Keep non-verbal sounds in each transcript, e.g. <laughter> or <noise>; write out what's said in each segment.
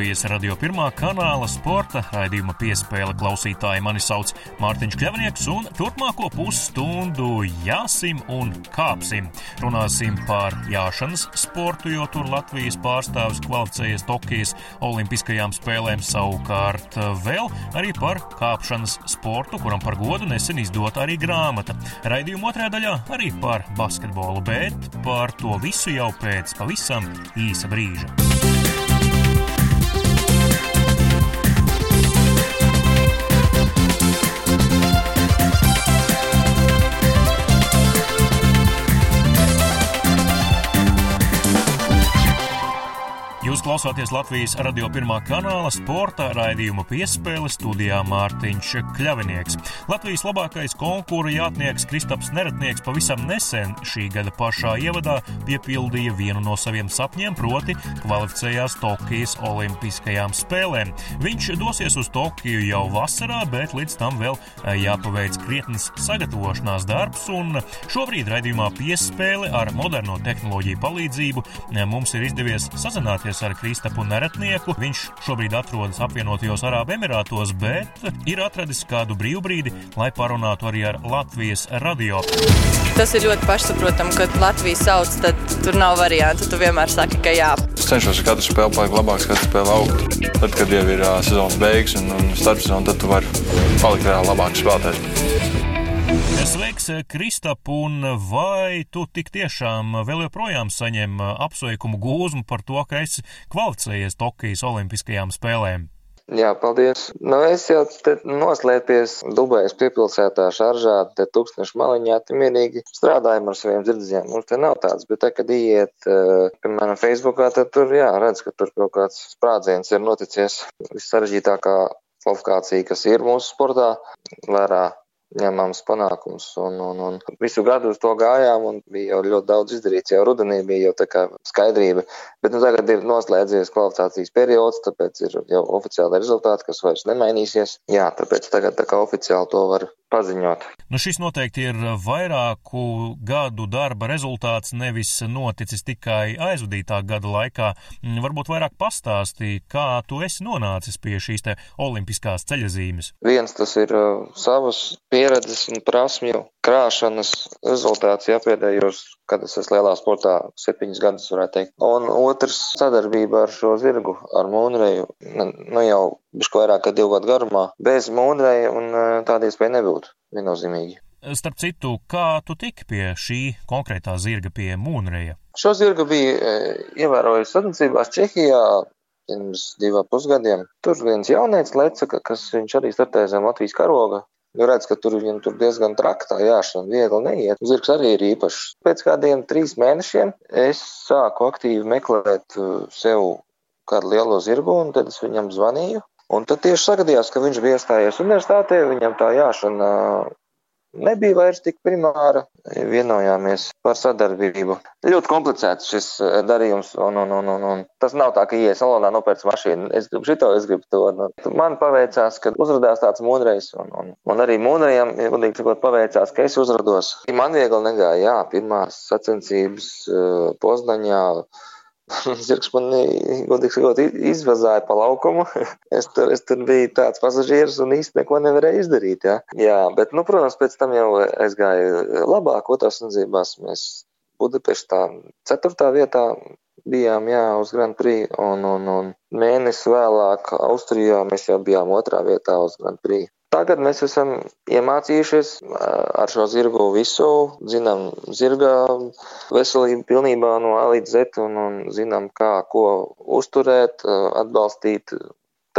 Latvijas radio pirmā kanāla sporta raidījuma piespēle klausītāji. Mani sauc Mārtiņš Kļavnieks, un turpmāko pusstundu jāsim un kāpsim. Runāsim par jāšanas sportu, jo tur Latvijas pārstāvis kvalificējies Tokijas Olimpiskajām spēlēm savukārt vēl arī par kāpšanas sportu, kuram par godu nesen izdota arī grāmata. Raidījuma otrajā daļā arī par basketbolu, bet par to visu jau pēc pavisam īsa brīža. Jūs klausāties Latvijas radio pirmā kanāla sporta raidījuma piespēle studijā Mārtiņš Kļavinieks. Latvijas labākais konkursa jātnieks Kristaps Neretnieks pavisam nesen šī gada pašā ievadā piepildīja vienu no saviem sapņiem, proti kvalificējās Tokijas Olimpiskajām spēlēm. Viņš dosies uz Tokiju jau vasarā, bet līdz tam vēl jāpaveic krietnes sagatavošanās darbs, un šobrīd raidījumā piespēle ar moderno tehnoloģiju palīdzību mums ir izdevies sazināties ar Kristapu Neretnieku. Viņš šobrīd atrodas apvienotajos Arābu Emirātos, bet ir atradis kādu brīvbrīdi, lai parunātu arī ar Latvijas radio. Tas ir ļoti pašsaprotami, kad Latvijas sauc, tad tur nav variantu. Tu vienmēr saki, ka jā. Es cenšos katru spēli palikt labāks, katru spēli augt. Tad, kad jau ir uh, sezonas beigas un, un starpsezona, tad tu vari palikt vēl labāks spēlētājs. Sveiks, Kristap, un vai tu tik tiešām vēl joprojām saņem apsveikumu gūzmu par to, ka esi kvalificējies Tokijas Olimpiskajām spēlēm? Jā, paldies. Nu, es jau te noslēpies Dubajas piepilsētā šaržā, te tūkstnešu maliņā, te mierīgi strādājam ar saviem dzirdziem. Mums te nav tāds, bet te, kad iet, piemēram, Facebookā, tad tur, jā, redz, ka tur kaut kāds sprādziens ir noticies. Vissarežģītākā kvalifikācija, kas ir mūsu sportā, vērā ņemams panākums. Un, un, un visu gadu uz to gājām, un bija jau ļoti daudz izdarīts. Jau rudenī bija jau tā kā skaidrība, bet nu, tagad ir noslēdzies kvalifikācijas periods, tāpēc ir jau oficiāli rezultāti, kas vairs nemainīsies. Jā, tāpēc tagad tā kā oficiāli to var paziņot. Nu, šis noteikti ir vairāku gadu darba rezultāts, nevis noticis tikai aizvadītā gada laikā. Varbūt vairāk pastāstīja, kā tu esi nonācis pie šīs te olimpiskās ceļazīmes. Viens tas ir uh, savas pieredzes un prasmju krāšanas rezultāts, ja pēdējos, kad es esmu lielā sportā, septiņus gadus varētu teikt. Un otrs sadarbība ar šo zirgu, ar mūnreju, nu jau bišku vairāk kā divu gadu garumā. Bez mūnreja un tāda iespēja nebūtu viennozīmīgi. Starp citu, kā tu tiki pie šī konkrētā zirga, pie mūnreja? Šo zirgu bija ievērojis sacensībās Čehijā pirms divām pusgadiem. Tur viens jaunietis leca, kas viņš arī startēja zem Latvijas karoga. Nu, redz, ka tur viņam tur diezgan traktā jāšana, viegli neiet. Zirgs arī ir īpašs. Pēc kādiem trīs mēnešiem es sāku aktīvi meklēt sev kādu lielo zirgu, un tad es viņam zvanīju. Un tad tieši sagadījās, ka viņš bija iestājies universitātē, viņam tā jāšana nebija vairs tik primāra. Vienojāmies par sadarbību. Ļoti komplicēts šis darījums, un, un, un, un, un tas nav tā, ka ienāc salonā nopērts mašīnu. Es gribu šito, es gribu to. Nu, man paveicās, ka uzrādījās tāds mūnreiz, un, un, un arī mūnrejam, ja godīgi sakot, paveicās, ka es uzrados. Man viegli negāja, jā, pirmās sacensības Poznaņā. <laughs> Zirgs man, godīgi sakot, izvazāja pa laukumu. <laughs> Es tur, es tur biju tāds pasažieris un īsti neko nevarēju izdarīt. Jā, jā bet, nu, protams, pēc tam jau gāju labāk, otrās sacensībās mēs Budapeštā ceturtā vietā bijām, jā, uz Grand Prix, un, un, un mēnesi vēlāk Austrijā mēs jau bijām otrā vietā uz Grand Prix. Tagad mēs esam iemācījušies ar šo zirgu visu, zinām zirga veselību pilnībā no A līdz Z un, un zinām, kā ko uzturēt, atbalstīt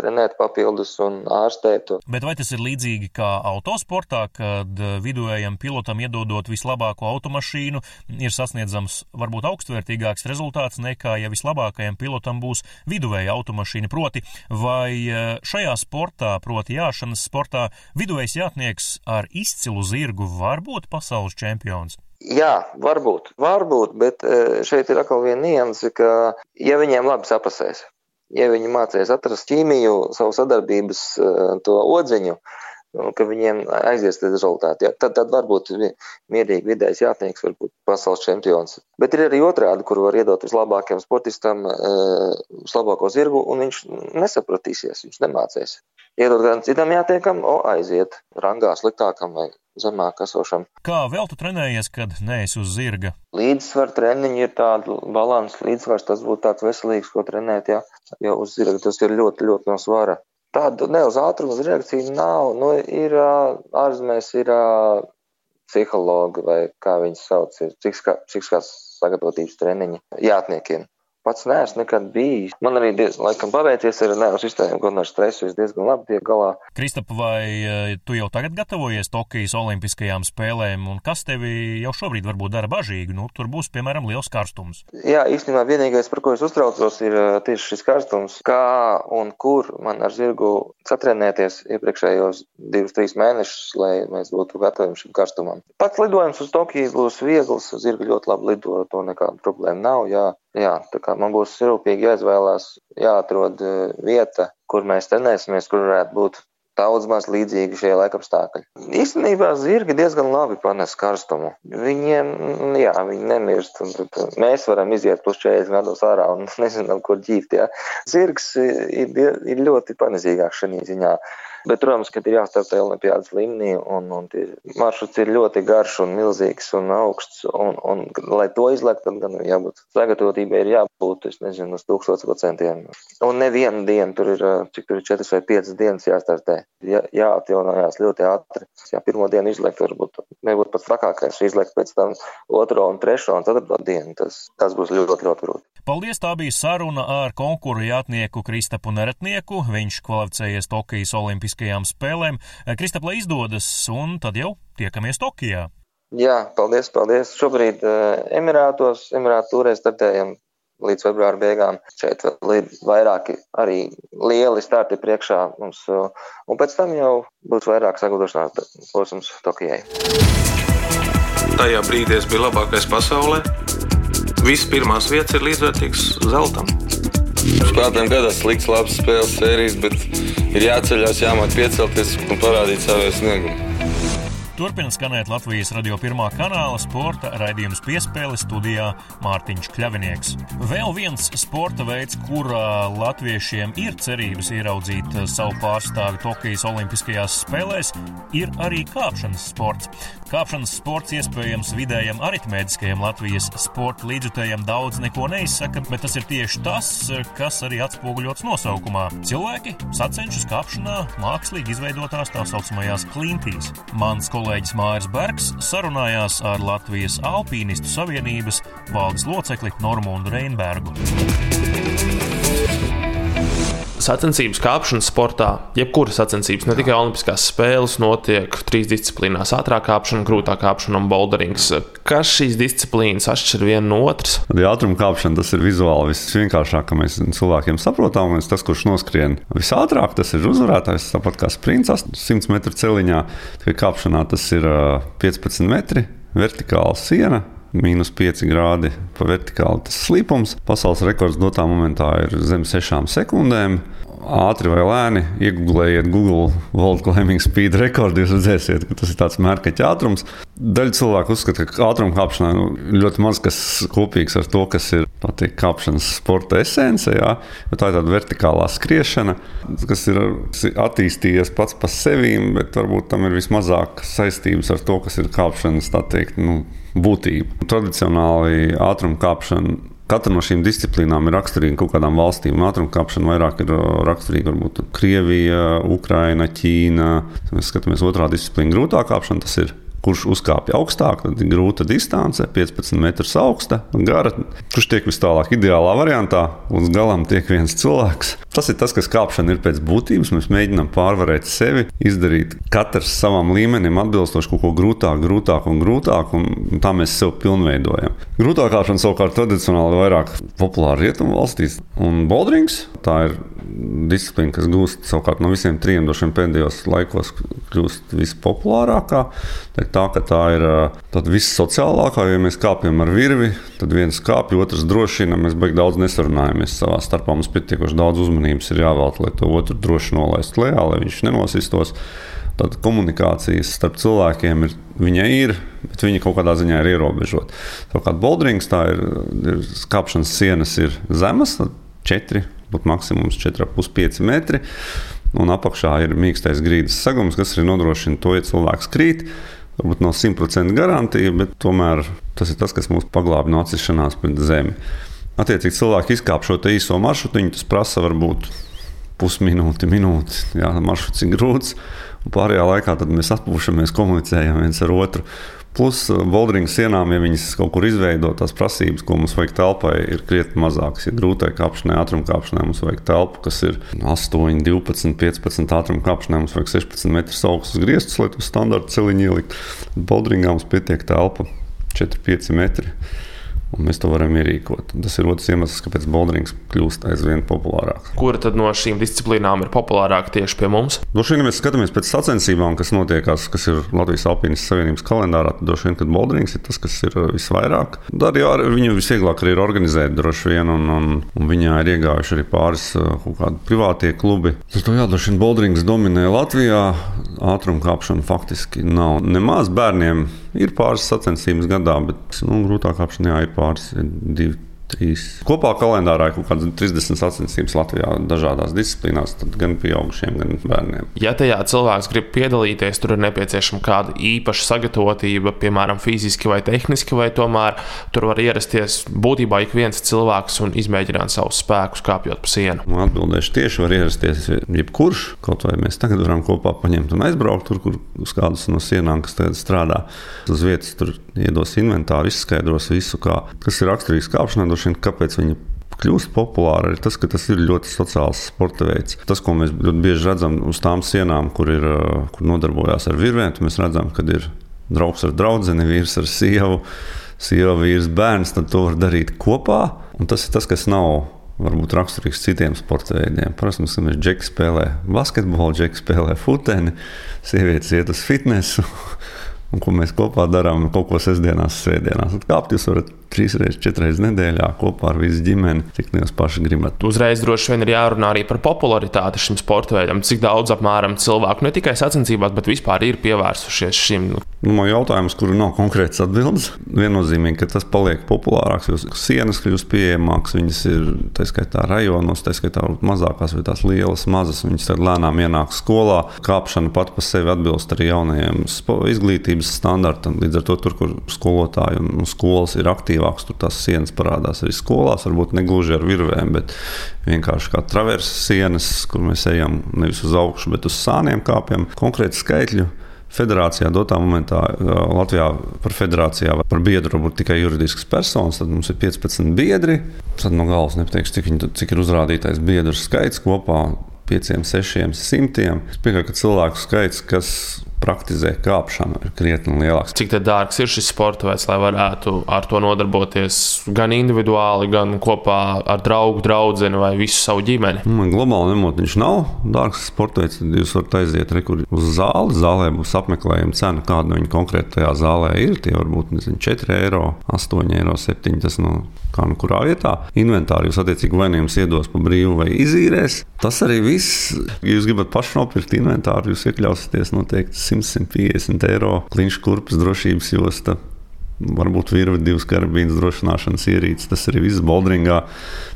trenēt papildus un ārstēt. Bet vai tas ir līdzīgi kā autosportā, kad vidējam pilotam iedodot vislabāko automašīnu, ir sasniedzams varbūt augstvērtīgāks rezultāts nekā ja vislabākajam pilotam būs viduvēja automašīna? Proti, vai šajā sportā, proti jāšanas sportā, viduvējs jātnieks ar izcilu zirgu var būt pasaules čempions? Jā, varbūt, varbūt, bet šeit ir atkal viena nianse, ka ja viņiem labi sapasēs, ja viņi mācīs atrast ķīmiju, savu sadarbības to odziņu, un ka viņiem aizies tie rezultāti. Ja? Tad, tad varbūt mierīgi vidējs jātnieks, varbūt pasaules čempions. Bet ir arī otrādi, kur var iedot vislabākajam sportistam vislabāko zirgu, un viņš nesapratīsies, viņš nemācēs. Iedot gan citam jātiekam, o aiziet rangā sliktākam vai zemāk esošam. Kā vēl tu trenējies, kad neesi uz zirga? Līdzsvar treniņi ir tāda balans, līdzsvars tas būtu tāds veselīgs, ko trenēt, jā, jo uz zirga tas ir ļoti, ļoti no svara. Tāda ne uz ātrumu, uz reakciju nav. Nu, ir ārzemēs, ir psihologi vai kā viņas sauc, ir psihiskās sagatavotības treniņi jātniekiem. Pats neesmu nekad bijis. Man arī diezgan laikam paveicies ar nervu sistēmu, gan ar stresu. Es diezgan labi tiek galā. Kristap, vai eh, tu jau tagad gatavojies Tokijas Olimpiskajām spēlēm, un kas tevi jau šobrīd varbūt dara bažīgi? Nu, tur būs, piemēram, liels karstums. Jā, īstenībā vienīgais, par ko es uztraucos, ir eh, tieši šis karstums. Kā un kur man ar zirgu satrenēties iepriekšējos divus, trīs mēnešus, lai mēs būtu gatavi šim karstumam. Pats lidojums uz Tokiju būs viegls, zirga ļoti labi lido, to nekāda problēma nav. Jā. Jā, tā kā man būs rūpīgi jāizvēlās, jāatrod eh, vieta, kur mēs trenēsimies, kur varētu būt daudz maz līdzīgi šie laikapstākļi. Īstenībā zirgi diezgan labi panes karstumu. Viņiem, jā, viņi nemirst, un tad mēs varam iziet plus 40 gados ārā un <laughs> nezinām, kur ģīpt. Jā. Zirgs ir, ir ļoti panesīgāks šajā ziņā. Bet, protams, ka ir jāstartē Olimpijas līmenī, un, un maršruts ir ļoti garš un milzīgs un augsts. Un, un, lai to izlekt, tad gan jābūt sagatavotībai, ir jābūt, es nezinu, uz tūkstoš procentiem. Un nevienu dienu tur ir, cik tur ir 4 vai 5 dienas jāstartē. Jā, jāatjaunojās ļoti ātri. Ja pirmo dienu izlekt, varbūt nebūtu pats trakākais. Izlekt pēc tam otro un trešo un ceturto dienu, tas, tas būs ļoti, ļoti grūti. Paldies, tā bija saruna ar konkuru jātnieku Kristapu Neretnieku. Viņš kvalificējies Tokijas Olimpiskajām spēlēm. Kristap, lai izdodas, un tad jau tiekamies Tokijā. Jā, paldies, paldies. Šobrīd uh, Emirātos, Emirātu turē startējam līdz februāra beigām. Šeit vēl ir vairāki arī lieli starti priekšā mums, uh, un pēc tam jau būs vairāk sagatavošanās posms Tokijai. Tajā brīdī es biju labākais pasaulē Visas pirmās vietas ir līdzvērtīgas zeltam. Spēlētājiem gadās slikts, labs spēles sērijas, bet ir jāceļās, jāmāk piecelties un parādīt savu sniegumu. Turpina skanēt Latvijas radio pirmā kanāla sporta raidījums piespēle studijā Mārtiņš Kļavinieks. Vēl viens sporta veids, kurā latviešiem ir cerības ieraudzīt savu pārstāvi Tokijas Olimpiskajās spēlēs, ir arī kāpšanas sports. Kāpšanas sports iespējams vidējam aritmētiskajam Latvijas sporta līdzjutējam daudz neko neizsaka, bet tas ir tieši tas, kas arī atspoguļots nosaukumā. Cilvēki sacenšas kāpšanā mākslīgi izveidotās tā saucamajās klintīs. Mans kolēģis Māris Bergs sarunājās ar Latvijas Alpīnistu Savienības valdes locekli Normundu Reinbergu sacensības kāpšanas sportā, jebkuras sacensības, ne tikai Olimpiskās spēles, notiek trīs disciplīnās - ātrā kāpšana, grūtā kāpšana un boulderings. Kas šīs disciplīnas atšķir viena no otras? Ātruma kāpšana tas ir vizuāli visvienkāršāk, ka mēs cilvēkiem saprotam, un tas, kurš noskrien visātrāk, tas ir uzvarētājs. Tāpat kā sprints 100 metru celiņā, tikai kāpšanā tas ir 15 metri, vertikāla siena Mīnus 5 grādi pa vertikāli tas slīpums. Pasaules rekords dotā momentā ir zem 6 sekundēm. Ātri vai lēni iegūlējiet Google World Climbing Speed rekordu. Jūs redzēsiet, ka tas ir tāds mērķa ātrums. Daļa cilvēku uzskata, ka ātruma kāpšanā nu, ļoti maz kas kopīgs ar to, kas ir teikt, kāpšanas sporta esence. Jā. Tā ir tāda vertikālā skriešana, kas ir attīstījies pats par sevi, bet varbūt tam ir vismazāk saistības ar to, kas ir kāpšanas teikt, nu, būtību. Tradicionāli ātruma kāpšana. Katra no šīm disciplīnām ir raksturīga kaut kādām valstīm. Ātrumkāpšana vairāk ir raksturīga varbūt Krievija, Ukraina, Ķīna. Mēs skatāmies otrā disciplīna, grūtā kāpšana. Tas ir kurš uzkāpj augstāk, tad ir grūta distance, 15 metrus augsta un gara. Kurš tiek vis tālāk, ideālā variantā, līdz galam tiek viens cilvēks. Tas ir tas, kas kāpšana ir pēc būtības. Mēs mēģinām pārvarēt sevi, izdarīt katrs savam līmenim atbilstoši kaut ko grūtāku, grūtāku un grūtāku, un tā mēs sev pilnveidojam. Grūtā kāpšana savukārt tradicionāli vairāk populāra rietumu valstīs, un bouldrings tā ir disciplīna, kas gūst savukārt no visiem trim pēdējos laikos, kļūst vispopulārākā. Tā tā, ka tā ir vissociālākā. Ja mēs kāpjam ar virvi, tad viens kāpj, otrs drošina. Mēs beigās daudz nesarunājamies savā starpā. Mums pietiekoši daudz uzmanības ir jāvelta, lai to otru droši nolaistu lejā, lai viņš nenosistos. Tad komunikācijas starp cilvēkiem ir, viņa ir, bet viņa kaut kādā ziņā ir ierobežota. Savukārt bouldrings tā ir, ir kāpšanas sienas ir zemas, 4, būtu maksimums 4,5 metri. Un apakšā ir mīkstais grīdas segums, kas arī nodrošina to, ja cilvēks krīt. Varbūt nav 100% garantija, bet tomēr tas ir tas, kas mūs paglāba no atcišanās pret zemi. Attiecīgi, cilvēki izkāp šo īso maršrutu, tas prasa varbūt pusminūti, minūti. Jā, maršruts ir grūts. Pārējā laikā mēs atpūšamies, komunicējam viens ar otru. Plus, uh, boulderinga sienām, ja viņas kaut kur izveido, tās prasības, ko mums vajag telpai, ir krietni mazākas. Ja grūtai kāpšanai, ātruma kāpšanai mums vajag telpu, kas ir 8, 12, 15 ātruma kāpšanai, mums vajag 16 metrus augstus griestus, lai to standarta celiņu ielikt. Boulderingā mums pietiek telpa 4-5 metri un mēs to varam ierīkot. Tas ir otrs iemesls, kāpēc bouldrings kļūst aizvien populārāks. Kura tad no šīm disciplīnām ir populārāka tieši pie mums? Droši vien, ja mēs skatāmies pēc sacensībām, kas notiekās, kas ir Latvijas Alpīnas Savienības kalendārā, tad droši vien, ka bouldrings ir tas, kas ir uh, visvairāk. Arī ar viņu visvieglāk arī ir organizēt, droši vien, un, un, un viņā ir iegājuši arī pāris uh, privātie klubi. Tad, jā, droši vien, bouldrings dominē Latvijā. Ātrumkāpšana faktiski nav nemaz bērniem. Ir pāris sacensības gadā, bet nu, grūtāk kāpšanā ir pāris, divi trīs. Kopā kalendārā ir kaut kādas 30 sacensības Latvijā dažādās disciplīnās, gan pieaugušiem, gan bērniem. Ja tajā cilvēks grib piedalīties, tur ir nepieciešama kāda īpaša sagatavotība, piemēram, fiziski vai tehniski, vai tomēr tur var ierasties būtībā ik viens cilvēks un izmēģināt savus spēkus, kāpjot pa sienu. Man atbildēšu tieši, var ierasties jebkurš, kaut vai mēs tagad varam kopā paņemt un aizbraukt tur, kur uz kādas no sienām, kas tagad strādā. Uz vietas tur iedos inventāru, izskaidros visu, kā, kas ir raksturīgs kāpšanai droši vien, kāpēc viņi kļūst populāri, ir tas, ka tas ir ļoti sociāls sporta veids. Tas, ko mēs ļoti bieži redzam uz tām sienām, kur, ir, kur nodarbojas ar virvēm, mēs redzam, ka ir draugs ar draugu, vīrs ar sievu, sieva, vīrs, bērns. Tad to var darīt kopā. Un tas ir tas, kas nav varbūt raksturīgs citiem sporta veidiem. Ka mēs džeki spēlē basketbolu, džeki spēlē futeni, sievietes iet uz fitnesu. Un ko mēs kopā darām, kaut ko sestdienās, svētdienās. Kāpt jūs varat trīs reizes, četras reizes nedēļā kopā ar visu ģimeni, cik nu jūs paši gribat. Uzreiz droši vien ir jārunā arī par popularitāti šim sporta veidam. Cik daudz apmēram cilvēku ne tikai sacensībās, bet vispār ir pievērsušies šim? Nu, man jautājums, kuru nav konkrēts atbildes, viennozīmīgi, ka tas paliek populārāks, jo sienas kļūst pieejamākas, viņas ir tā skaitā rajonos, tā skaitā mazākās vai tās lielas, mazas, viņas tad lēnām ienāk skolā. Kāpšana pat par sevi atbilst arī jaunajiem izglītības standartam. Līdz ar to tur, kur skolotāji un skolas ir aktīvi aktīvāks. Tur tās sienas parādās arī skolās, varbūt ne gluži ar virvēm, bet vienkārši kā traverses sienas, kur mēs ejam nevis uz augšu, bet uz sāniem kāpjam. Konkrēti skaitļi. Federācijā dotā momentā Latvijā par federācijā par biedru var būt tikai juridisks personis. Tad mums ir 15 biedri. Tad no galvas nepateikšu, cik, viņi, cik ir uzrādītais biedru skaits kopā. 5, 6, 100. Es pieņemu, ka cilvēku skaits, kas praktizē kāpšanu, ir krietni lielāks. Cik dārgs ir šis sports veids, lai varētu ar to nodarboties gan individuāli, gan kopā ar draugu, draugu vai visu savu ģimeni? Man globāli ņemot, viņš nav dārgs sports veids. Jūs varat aiziet rekur, uz zāli. Zālē būs apmeklējuma cena, kāda viņa konkrēti tajā zālē ir. Tie var būt nezinu, 4 eiro, 8 eiro, 7 tas no kā nu kurā vietā. Inventāri jūs attiecīgi vai nu jums iedos pa brīvu vai izīrēs. Tas arī viss. Ja jūs gribat pašu nopirkt inventāru, jūs iekļausieties noteikti 100-150 eiro kliņš kurpes drošības josta. Varbūt virvi divas karabīnas drošināšanas ierīces. Tas arī viss Boldringā.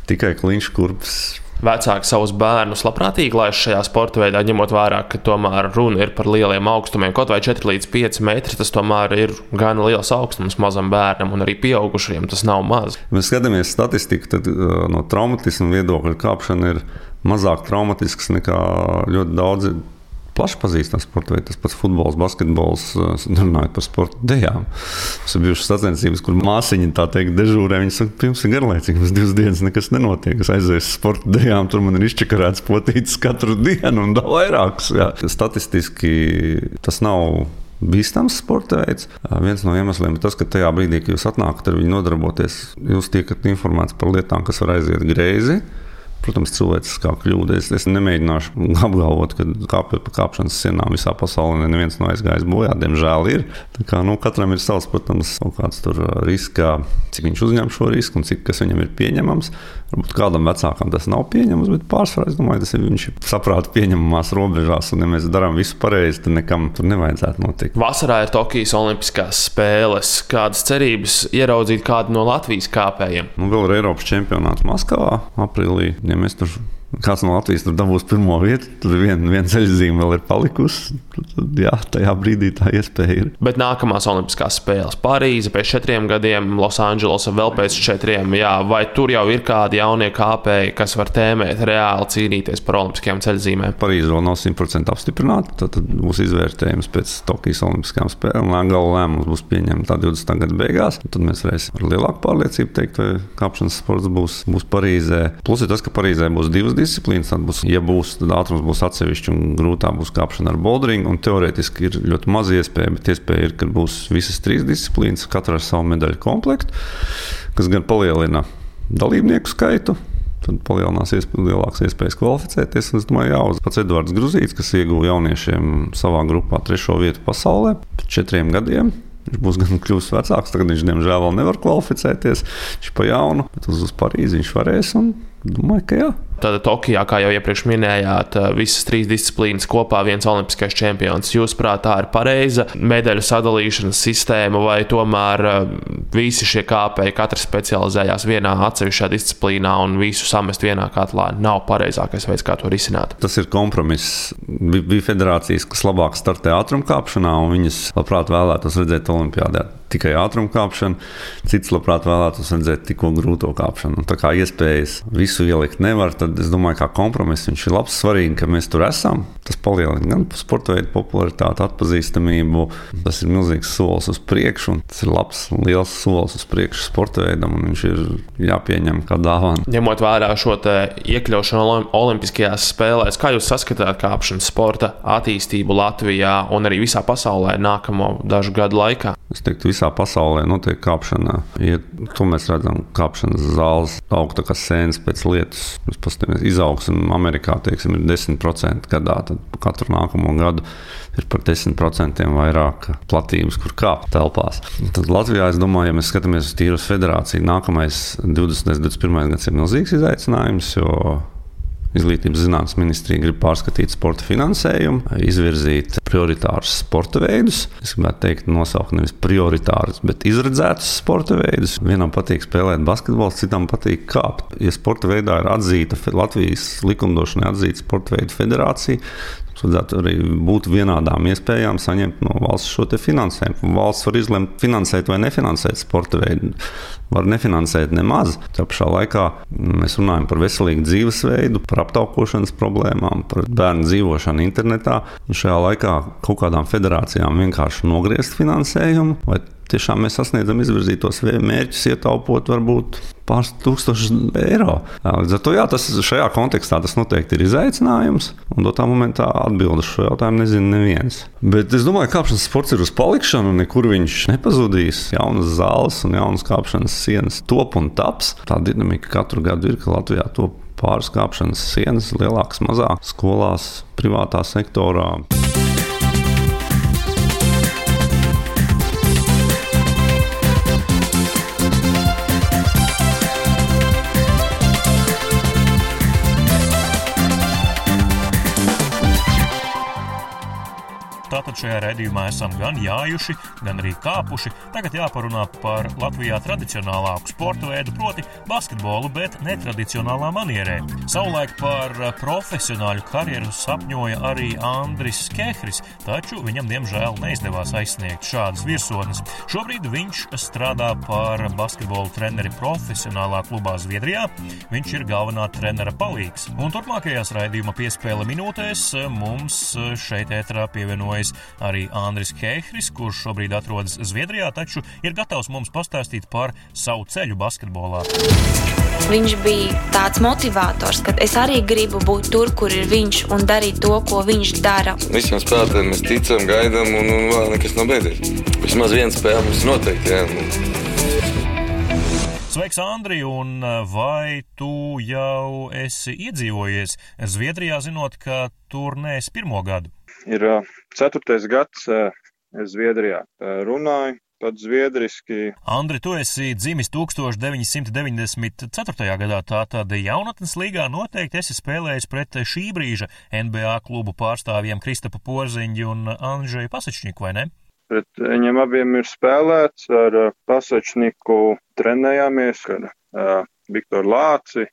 Tikai kliņš kurpes vecāki savus bērnus labprātīgi laiž šajā sporta veidā, ņemot vērā, ka tomēr runa ir par lieliem augstumiem, kaut vai 4 līdz 5 metri. Tas tomēr ir gan liels augstums mazam bērnam, un arī pieaugušajiem tas nav maz. Mēs skatāmies statistiku, tad uh, no traumatisma viedokļa kāpšana ir mazāk traumatisks nekā ļoti daudzi plaši pazīstams sports veids. Tas pats futbols, basketbols, runājot par sporta dejām. Tas ir bijušas sacensības, kur māsiņa tā teikt dežūrē. Viņa saka, pirms ir garlaicīgi, mums divas dienas nekas nenotiek. Es aizēju uz sporta dejām, tur man ir izčakarēts potītis katru <laughs> dienu un vēl vairākus. Jā. Statistiski tas nav bīstams sporta veids. Viens no iemesliem ir tas, ka tajā brīdī, kad jūs atnākat ar viņu nodarboties, jūs tiekat informēts par lietām, kas var aiziet greizi protams, cilvēciskā kļūda. Es, es nemēģināšu apgalvot, ka kāpjot pa kāpšanas sienām visā pasaulē neviens nav aizgājis bojā. Diemžēl ir. Tā kā, nu, katram ir savs, protams, kaut kāds tur riska, cik viņš uzņem šo risku un cik tas viņam ir pieņemams. Varbūt kādam vecākam tas nav pieņemams, bet pārsvarā es domāju, tas ir viņš saprāta pieņemamās robežās. Un, ja mēs darām visu pareizi, tad nekam tur nevajadzētu notikt. Vasarā ir Tokijas Olimpiskās spēles. Kādas cerības ieraudzīt kādu no Latvijas kāpējiem? Nu, vēl ir Eiropas čempionāts Maskavā aprīlī. Ja mēs tur kāds no Latvijas tur dabūs pirmo vietu, tur viena vien ceļzīme vēl ir palikusi. Tad, jā, tajā brīdī tā iespēja ir. Bet nākamās Olimpiskās spēles Parīze pēc četriem gadiem, Losandželosā vēl pēc četriem. Jā, vai tur jau ir kādi jaunie kāpēji, kas var tēmēt, reāli cīnīties par Olimpiskajām ceļzīmēm? Parīze vēl nav 100% apstiprināta. Tad, tad būs izvērtējums pēc Tokijas Olimpiskajām spēlēm. Gala lēmums būs pieņemts 20. gada beigās. Tad mēs varēsim ar lielāku pārliecību teikt, vai kāpšanas sports būs, būs Parīzē. Plus ir tas, ka Parīzē būs divas disciplīnas. Tad būs, ja būs, tad ātrums būs atsevišķi un grūtāk būs kāpšana ar boulderingu. Teorētiski ir ļoti maz iespēja, bet iespēja ir, ka būs visas trīs disciplīnas, katra ar savu medaļu komplektu, kas gan palielina dalībnieku skaitu. Tad palielinās iespējas, lielākas iespējas kvalificēties. Es domāju, jā, pats Edvards Gruzīts, kas ieguva jauniešiem savā grupā trešo vietu pasaulē pēc četriem gadiem. Viņš būs gan kļuvis vecāks, tagad viņš diemžēl vēl nevar kvalificēties. Viņš pa jaunu, bet uz, uz Parīzi viņš varēs. Domāju, ka jā. Tad Tokijā, kā jau iepriekš minējāt, visas trīs disciplīnas kopā viens olimpiskais čempions. Jūsuprāt, tā ir pareiza medaļu sadalīšanas sistēma, vai tomēr visi šie kāpēji, katrs specializējās vienā atsevišķā disciplīnā un visu samest vienā katlā, nav pareizākais veids, kā to risināt? Tas ir kompromiss. Bija federācijas, kas labāk startē ātrumkāpšanā, un viņas labprāt vēlētos redzēt Olimpijādē tikai ātrumkāpšanu, cits labprāt vēlētos redzēt tikko grūto kāpšanu. Un tā kā iespējas visu ielikt nevar, tad es domāju, ka kompromiss viņš ir labs. Svarīgi, ka mēs tur esam. Tas palielina gan sporta veidu popularitāti, atpazīstamību. Tas ir milzīgs solis uz priekšu, un tas ir labs, liels solis uz priekšu sporta veidam, un viņš ir jāpieņem kā dāvana. Ņemot vērā šo iekļaušanu Olimpiskajās spēlēs, kā jūs saskatāt kāpšanas sporta attīstību Latvijā un arī visā pasaulē nākamo dažu gadu laikā? Es teiktu, visā pasaulē notiek kāpšana. Ja to mēs redzam, kāpšanas zāles aug tā kā sēnes pēc lietas. Mēs paskatāmies, izaugsme Amerikā teiksim, ir 10% gadā, tad katru nākamo gadu ir par 10% vairāk platības, kur kāpt telpās. Tad Latvijā, es domāju, ja mēs skatāmies uz tīras federāciju, nākamais 20. un 21. gadsimts ir milzīgs izaicinājums, Izglītības zinātnes ministrija grib pārskatīt sporta finansējumu, izvirzīt prioritārus sporta veidus. Es gribētu teikt, nosaukt nevis prioritārus, bet izredzētus sporta veidus. Vienam patīk spēlēt basketbolu, citam patīk kāpt. Ja sporta veidā ir atzīta Latvijas likumdošanai atzīta sporta veidu federācija, vajadzētu arī būt vienādām iespējām saņemt no valsts šo finansējumu. Valsts var izlemt, finansēt vai nefinansēt sporta veidu. Var nefinansēt nemaz. Tā pašā laikā mēs runājam par veselīgu dzīvesveidu, par aptaukošanas problēmām, par bērnu dzīvošanu internetā. Un šajā laikā kaut kādām federācijām vienkārši nogriezt finansējumu tiešām mēs sasniedzam izvirzītos mērķus, ietaupot varbūt pāris tūkstošus eiro. Līdz ar to jā, tas šajā kontekstā tas noteikti ir izaicinājums. Un dotā momentā atbildes šo jautājumu nezina neviens. Bet es domāju, ka kāpšanas sports ir uz palikšanu, nekur viņš nepazudīs. Jaunas zāles un jaunas kāpšanas sienas top un taps. Tā dinamika katru gadu ir, ka Latvijā top pāris kāpšanas sienas, lielākas, mazākas, skolās, privātā sektorā. Tātad šajā redzējumā esam gan jājuši, gan arī kāpuši. Tagad jāparunā par Latvijā tradicionālāku sporta veidu, proti, basketbolu, bet netradicionālā manierē. Savulaik par profesionāļu karjeru sapņoja arī Andris Kehris, taču viņam diemžēl neizdevās aizsniegt šādas virsotnes. Šobrīd viņš strādā par basketbolu treneri profesionālā klubā Zviedrijā. Viņš ir galvenā trenera palīgs. Un turpmākajās raidījuma piespēle minūtēs mums šeit ētrā pievienojas arī Andris Kehris, kurš šobrīd atrodas Zviedrijā, taču ir gatavs mums pastāstīt par savu ceļu basketbolā. Viņš bija tāds motivators, ka es arī gribu būt tur, kur ir viņš un darīt to, ko viņš dara. Visiem spēlētājiem mēs ticam, gaidām, un, un vēl nekas nav beidzies. Vismaz viena spēle mums noteikti. Jā. Sveiks, Andri, un vai tu jau esi iedzīvojies Zviedrijā, zinot, ka tur neesi pirmo gadu? Ir ceturtais gads Zviedrijā. Runāju pat zviedriski. Andri, tu esi dzimis 1994. gadā, tātad jaunatnes līgā noteikti esi spēlējis pret šī brīža NBA klubu pārstāvjiem Kristapa Porziņu un Andžeju Pasačņiku, vai ne? Pret viņiem abiem ir spēlēts, ar Pasačniku trenējāmies, ar uh, Viktoru Lāci,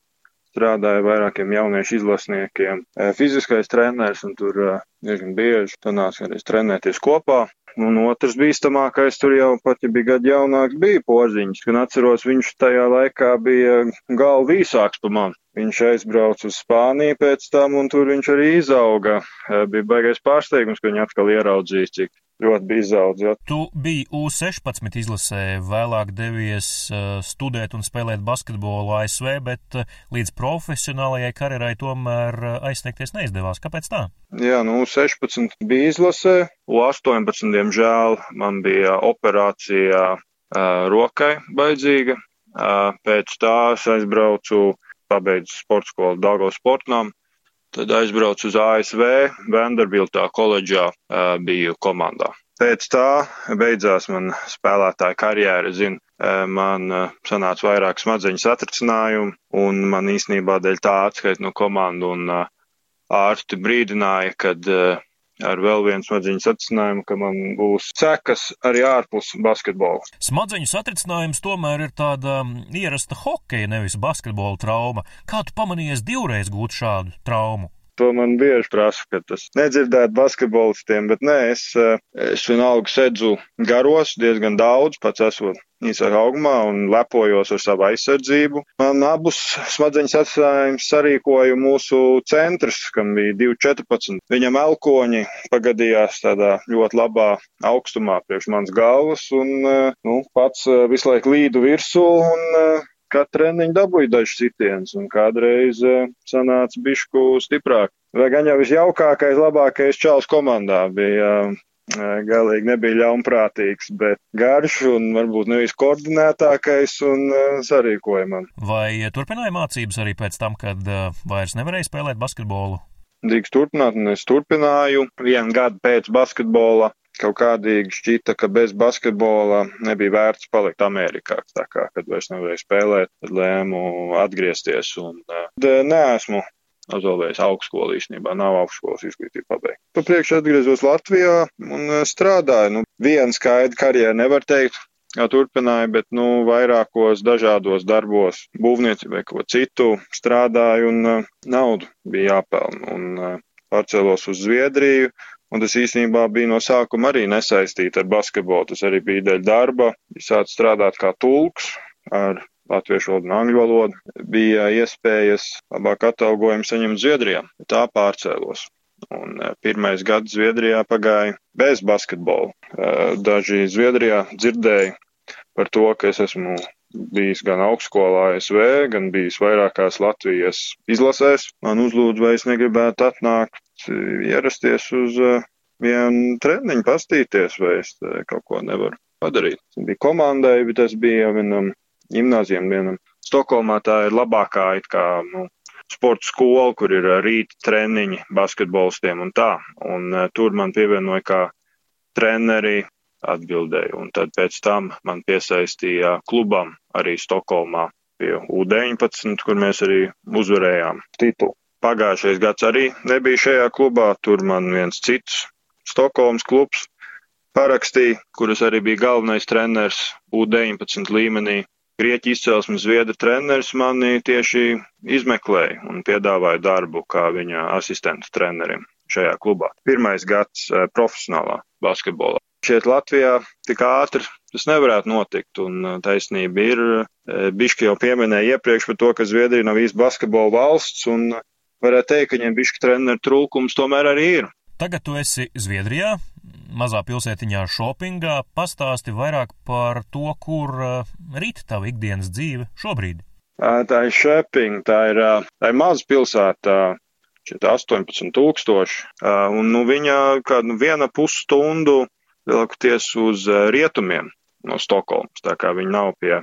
strādāja vairākiem jauniešu izlasniekiem. Fiziskais treneris, un tur diezgan bieži sanāca arī trenēties kopā. Un otrs bīstamākais tur jau pat, ja bija gadu jaunāks, bija porziņš. Gan atceros, viņš tajā laikā bija galva īsāks par mani. Viņš aizbrauca uz Spāniju pēc tam, un tur viņš arī izauga. Bija baigais pārsteigums, ka viņi atkal ieraudzījis, cik ļoti bija izaudzis. Tu biji U16 izlasē, vēlāk devies studēt un spēlēt basketbolu ASV, bet līdz profesionālajai karjerai tomēr aizsniegties neizdevās. Kāpēc tā? Jā, nu, 16 bija izlasē, U18, diemžēl, man bija operācija uh, rokai baidzīga. Uh, pēc tā es aizbraucu, pabeidzu sporta skolu Dāngavas sportnām, Tad aizbraucu uz ASV, Vanderbiltā koledžā biju komandā. Pēc tā beidzās man spēlētāja karjera, zinu, man sanāca vairāk smadzeņu satricinājumu, un man īsnībā dēļ tā atskait no komandu, un ārsti brīdināja, kad ar vēl vienu smadzeņu satricinājumu, ka man būs sekas arī ārpus basketbola. Smadzeņu satricinājums tomēr ir tāda ierasta hokeja, nevis basketbola trauma. Kā tu pamanījies divreiz gūt šādu traumu? To man bieži prasa, ka tas nedzirdēt basketbolistiem, bet nē, es, es vienalga sedzu garos diezgan daudz, pats esot īsāk augumā un lepojos ar savu aizsardzību. Man abus smadzeņu sasājums sarīkoja mūsu centrs, kam bija 214. Viņam elkoņi pagadījās tādā ļoti labā augstumā priekš manas galvas un, nu, pats visu laiku līdu virsū un katru treniņu dabūju dažus sitienus, un kādreiz sanāca bišku stiprāk. Vai gan jau visjaukākais, labākais čels komandā bija galīgi nebija ļaunprātīgs, bet garš un varbūt nevis koordinētākais un sarīkojamam. Vai turpināja mācības arī pēc tam, kad vairs nevarēja spēlēt basketbolu? Drīkst turpināt, un es turpināju. Vienu gadu pēc basketbola kaut kādīgi šķita, ka bez basketbola nebija vērts palikt Amerikā. Tā kā, kad vairs nevarēju spēlēt, tad lēmu atgriezties un neesmu Azolējis augstskolu īstenībā nav augstskolas izglītība pabeigta. Pa priekšu atgriezos Latvijā un strādāju. Nu, vienu skaidru karjeru nevar teikt, kā turpināju, bet, nu, vairākos dažādos darbos, būvniecībai vai ko citu strādāju un uh, naudu bija jāpelna. Un uh, pārcēlos uz Zviedriju, un tas īstenībā bija no sākuma arī nesaistīts ar basketbolu. Tas arī bija dēļ darba. Es sāku strādāt kā tulks ar latviešu valodu un angļu valodu, bija iespējas labāk atalgojumu saņemt Zviedrijā. Tā pārcēlos. Un e, pirmais gads Zviedrijā pagāja bez basketbola. E, daži Zviedrijā dzirdēja par to, ka es esmu bijis gan augstskolā ASV, gan bijis vairākās Latvijas izlasēs. Man uzlūdz, vai es negribētu atnākt, ierasties uz e, vienu treniņu, pastīties, vai es kaut ko nevaru padarīt. Tas bija komandai, bet tas bija vienam gimnāzijām vienam. Stokholmā tā ir labākā it kā, nu, sporta skola, kur ir rīta treniņi basketbolistiem un tā. Un tur man pievienoja kā treneri atbildēju. Un tad pēc tam man piesaistīja klubam arī Stokholmā pie U19, kur mēs arī uzvarējām titulu. Pagājušais gads arī nebija šajā klubā, tur man viens cits Stokholmas klubs parakstīja, kuras arī bija galvenais treneris U19 līmenī. Grieķu izcelsmes zviedru treneris mani tieši izmeklēja un piedāvāja darbu kā viņa asistenta trenerim šajā klubā. Pirmais gads eh, profesionālā basketbolā. Šeit Latvijā tik ātri tas nevarētu notikt, un eh, taisnība ir. Eh, Biški jau pieminēja iepriekš par to, ka Zviedrija nav īsti basketbola valsts, un varētu teikt, ka viņiem biški treneru trūkums tomēr arī ir. Tagad tu esi Zviedrijā, mazā pilsētiņā Šopingā. Pastāsti vairāk par to, kur uh, rīt tava ikdienas dzīve šobrīd. Tā ir Šopinga, tā ir, tā ir maza pilsēta, 18 tūkstoši, un nu, viņa kādu viena pusstundu lielākoties uz rietumiem no Stokholmas, tā kā viņa nav pie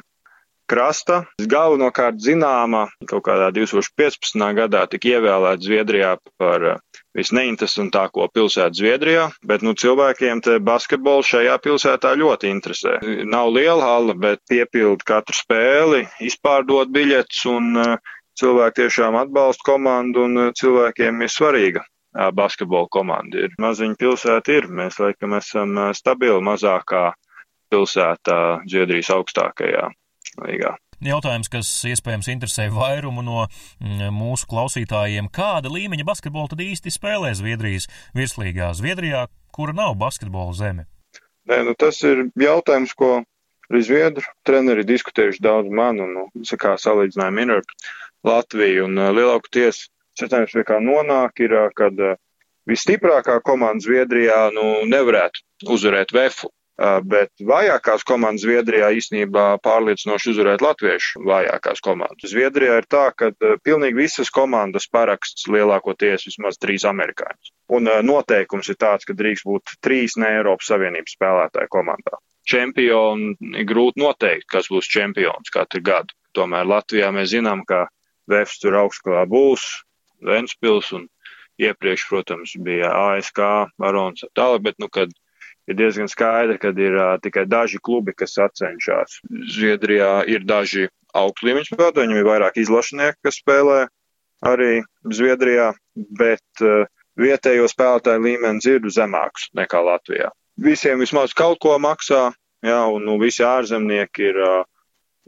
krasta. Galvenokārt zināma kaut kādā 2015. gadā tika ievēlēta Zviedrijā par uh, visneinteresantāko pilsētu Zviedrijā, bet nu, cilvēkiem te basketbols šajā pilsētā ļoti interesē. Nav liela hala, bet piepild katru spēli, izpārdot biļetes un uh, cilvēki tiešām atbalsta komandu un uh, cilvēkiem ir svarīga. Basketbola komanda ir maziņa pilsēta, ir. Mēs laikam esam stabili mazākā pilsētā Zviedrijas augstākajā līgā. Jautājums, kas iespējams interesē vairumu no mm, mūsu klausītājiem, kāda līmeņa basketbolu tad īsti spēlē Zviedrijas virslīgā Zviedrijā, kura nav basketbola zeme? Nē, nu tas ir jautājums, ko arī Zviedru treneri diskutējuši daudz man un, nu, kā salīdzinājumu ir ar Latviju un lielākoties secinājums, pie kā nonāk, ir, kad visstiprākā komanda Zviedrijā nu, nevarētu uzvarēt Vēfu. Bet vājākās komandas Zviedrijā īstenībā pārliecinoši uzvarēt latviešu vājākās komandas. Zviedrijā ir tā, ka pilnīgi visas komandas paraksts lielākoties vismaz trīs amerikāņus. Un noteikums ir tāds, ka drīkst būt trīs ne Eiropas Savienības spēlētāju komandā. Čempioni ir grūti noteikt, kas būs čempions katru gadu. Tomēr Latvijā mēs zinām, ka Vēfs tur augstklā būs, Ventspils un iepriekš, protams, bija ASK, Barons un tālāk, bet, nu, kad ir diezgan skaidri, ka ir uh, tikai daži klubi, kas sacenšas. Zviedrijā ir daži augstu līmeņu spēlētāji, viņam ir vairāk izlašnieki, kas spēlē arī Zviedrijā, bet uh, vietējo spēlētāju līmenis ir zemāks nekā Latvijā. Visiem vismaz kaut ko maksā, jā, un nu, visi ārzemnieki ir, uh,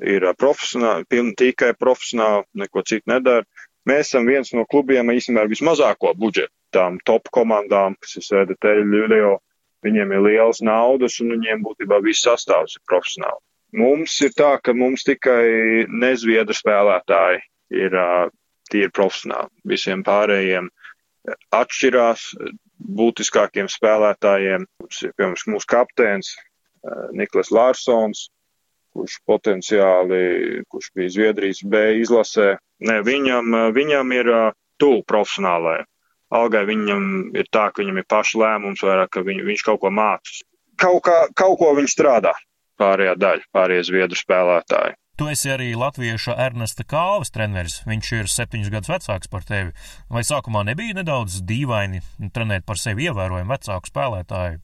ir profesionāli, pilni tikai profesionāli, neko citu nedara. Mēs esam viens no klubiem īstenībā ar vismazāko budžetu tām top komandām, kas ir Sēde Teļu, Leo, Viņiem ir liels naudas un viņiem būtībā viss sastāvs ir profesionāli. Mums ir tā, ka mums tikai nezviedru spēlētāji ir tīri profesionāli. Visiem pārējiem atšķirās būtiskākiem spēlētājiem. Mums ir, piemēram, mūsu kapteins uh, Niklas Lārsons, kurš potenciāli, kurš bija Zviedrijas B izlasē. Ne, viņam, viņam ir tuvu profesionālajai algai viņam ir tā, ka viņam ir paša lēmums, vairāk, ka viņ, viņš kaut ko mācās. Kaut, kā, kaut ko viņš strādā pārējā daļa, pārējie zviedru spēlētāji. Tu esi arī latvieša Ernesta Kāvas treneris. Viņš ir septiņus gadus vecāks par tevi. Vai sākumā nebija nedaudz dīvaini trenēt par sevi ievērojumu vecāku spēlētāju?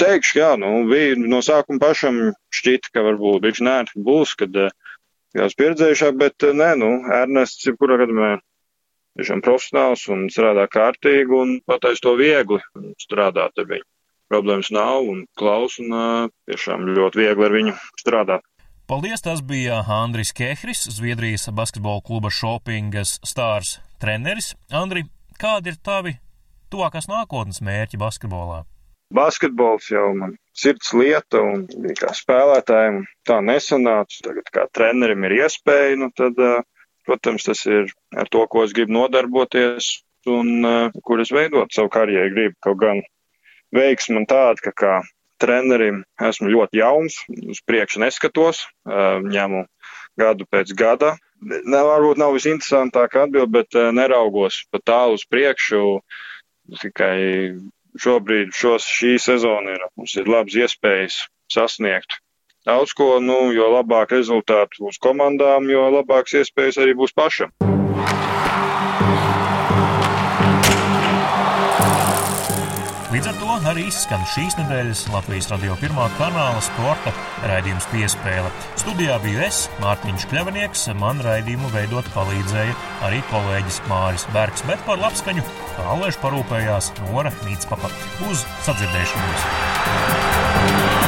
Teikšu, jā, nu, bija no sākuma pašam šķita, ka varbūt viņš nē, būs, kad jās pieredzējušāk, bet nē, nu, Ernests, jebkurā gadījumā tiešām profesionāls un strādā kārtīgi un patais to viegli strādāt ar viņu. Problēmas nav un klaus un tiešām ļoti viegli ar viņu strādāt. Paldies, tas bija Andris Kehris, Zviedrijas basketbola kluba Shoppingas stars treneris. Andri, kādi ir tavi tuvākās nākotnes mērķi basketbolā? Basketbols jau man sirds lieta un bija kā spēlētājiem tā nesanāca. Tagad kā trenerim ir iespēja, nu tad uh, Protams, tas ir ar to, ko es gribu nodarboties un uh, kur es veidot savu karjeru. Gribu kaut gan veiksmi man tāda, ka kā trenerim esmu ļoti jauns, uz priekšu neskatos, uh, ņemu gadu pēc gada. Ne, varbūt nav visinteresantākā atbilde, bet uh, neraugos pa tālu uz priekšu. Tikai šobrīd šos, šī sezona ir, mums ir labas iespējas sasniegt daudz ko, nu, jo labāk rezultāti būs komandām, jo labāks iespējas arī būs pašam. Līdz ar to arī izskan šīs nedēļas Latvijas radio pirmā kanāla sporta raidījums piespēle. Studijā biju es, Mārtiņš Kļavinieks, man raidījumu veidot palīdzēja arī kolēģis Māris Bergs, bet par labskaņu kā Alēš parūpējās Nora Mītspapa. Uz sadzirdēšanos!